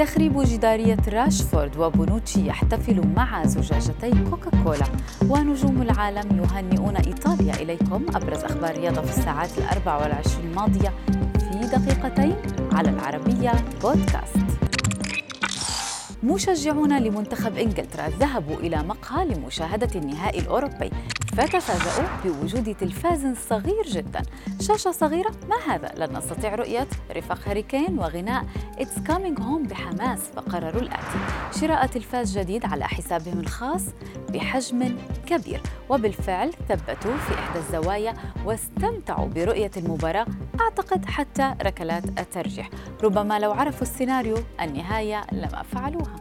تخريب جدارية راشفورد وبونوتشي يحتفل مع زجاجتي كوكاكولا ونجوم العالم يهنئون إيطاليا إليكم أبرز أخبار الرياضة في الساعات الأربع والعشرين الماضية في دقيقتين على العربية بودكاست. مشجعون لمنتخب إنجلترا. ذهبوا إلى مقهى لمشاهدة النهائي الأوروبي. فتفاجؤوا بوجود تلفاز صغير جدا. شاشة صغيرة. ما هذا؟ لن نستطيع رؤية رفاق هاري كين وغناء. It's coming home بحماس. فقرروا الآتي. شراء تلفاز جديد على حسابهم الخاص بحجم كبير. وبالفعل ثبتوا في إحدى الزوايا واستمتعوا برؤية المباراة أعتقد حتى ركلات الترجيح. ربما لو عرفوا السيناريو النهاية لما فعلوها.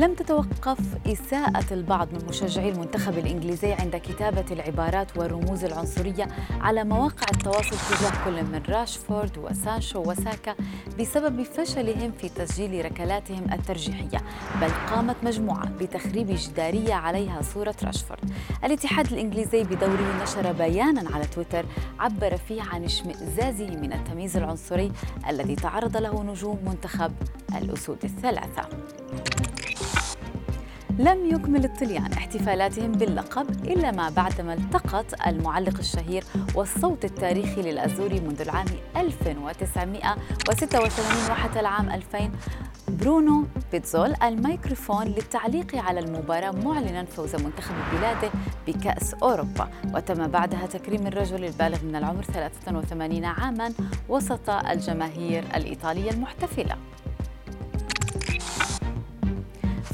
لم تتوقف إساءة البعض من مشجعي المنتخب الإنجليزي عند كتابة العبارات والرموز العنصرية على مواقع التواصل تجاه كل من راشفورد وسانشو وساكا بسبب فشلهم في تسجيل ركلاتهم الترجيحية بل قامت مجموعة بتخريب جدارية عليها صورة راشفورد. الاتحاد الإنجليزي بدوره نشر بيانا على تويتر عبر فيه عن اشمئزازه من التمييز العنصري الذي تعرض له نجوم منتخب الأسود الثلاثة. لم يكمل الطليان احتفالاتهم باللقب إلا ما بعدما التقط المعلق الشهير والصوت التاريخي للأزوري منذ العام 1986 وحتى العام 2000 برونو بيتزول الميكروفون للتعليق على المباراة معلنا فوز منتخب بلاده بكأس أوروبا. وتم بعدها تكريم الرجل البالغ من العمر 83 عاما وسط الجماهير الإيطالية المحتفلة.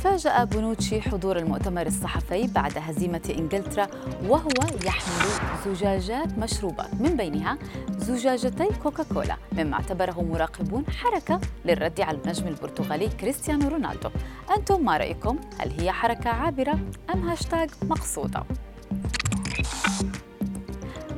فاجأ بونوتشي حضور المؤتمر الصحفي بعد هزيمة إنجلترا وهو يحمل زجاجات مشروبات من بينها زجاجتي كوكاكولا مما اعتبره مراقبون حركة للرد على النجم البرتغالي كريستيانو رونالدو أنتم ما رأيكم؟ هل هي حركة عابرة أم هاشتاج مقصودة؟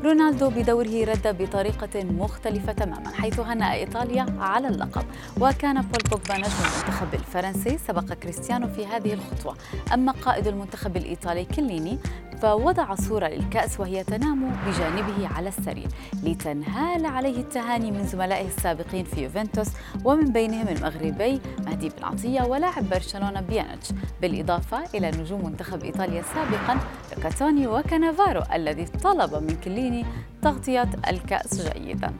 رونالدو بدوره رد بطريقة مختلفة تماما حيث هنأ إيطاليا على اللقب. وكان بول بوجبا نجم المنتخب الفرنسي سبق كريستيانو في هذه الخطوة. أما قائد المنتخب الإيطالي كيليني فوضع صورة للكأس وهي تنام بجانبه على السرير لتنهال عليه التهاني من زملائه السابقين في يوفنتوس ومن بينهم المغربي مهدي بن عطية ولاعب برشلونة بيانيتش بالإضافة إلى نجوم منتخب إيطاليا سابقا لوكا توني وكانافارو الذي طلب من كيليني تغطية الكأس جيدا.